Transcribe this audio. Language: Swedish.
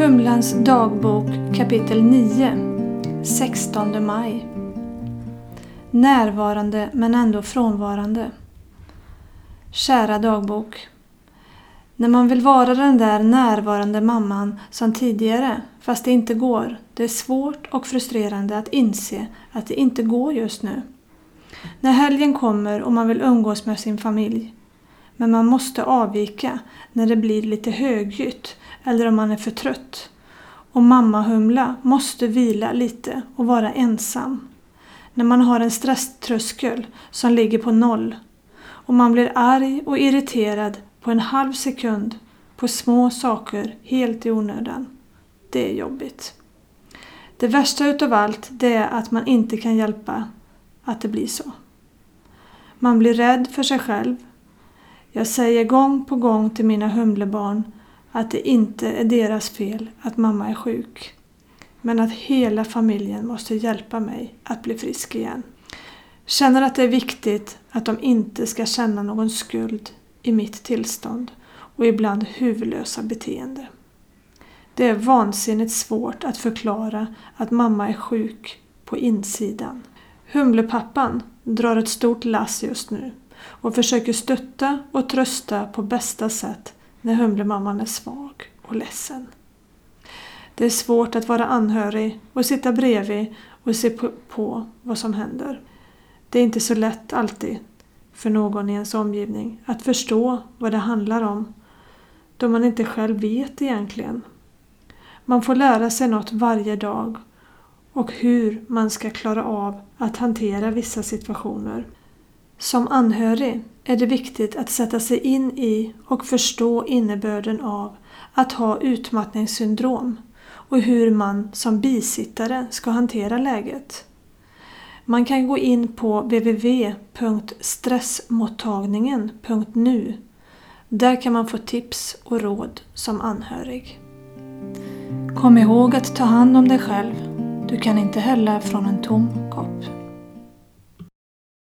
Humlans dagbok kapitel 9 16 maj Närvarande men ändå frånvarande. Kära dagbok. När man vill vara den där närvarande mamman som tidigare, fast det inte går. Det är svårt och frustrerande att inse att det inte går just nu. När helgen kommer och man vill umgås med sin familj. Men man måste avvika när det blir lite högljutt eller om man är för trött. Och mammahumla måste vila lite och vara ensam. När man har en stresströskel som ligger på noll och man blir arg och irriterad på en halv sekund på små saker helt i onödan. Det är jobbigt. Det värsta utav allt det är att man inte kan hjälpa att det blir så. Man blir rädd för sig själv. Jag säger gång på gång till mina humlebarn att det inte är deras fel att mamma är sjuk. Men att hela familjen måste hjälpa mig att bli frisk igen. Känner att det är viktigt att de inte ska känna någon skuld i mitt tillstånd och ibland huvudlösa beteende. Det är vansinnigt svårt att förklara att mamma är sjuk på insidan. Humlepappan drar ett stort lass just nu och försöker stötta och trösta på bästa sätt när humlemamman är svag och ledsen. Det är svårt att vara anhörig och sitta bredvid och se på vad som händer. Det är inte så lätt alltid för någon i ens omgivning att förstå vad det handlar om då man inte själv vet egentligen. Man får lära sig något varje dag och hur man ska klara av att hantera vissa situationer. Som anhörig är det viktigt att sätta sig in i och förstå innebörden av att ha utmattningssyndrom och hur man som bisittare ska hantera läget. Man kan gå in på www.stressmottagningen.nu. Där kan man få tips och råd som anhörig. Kom ihåg att ta hand om dig själv. Du kan inte hälla från en tom kopp.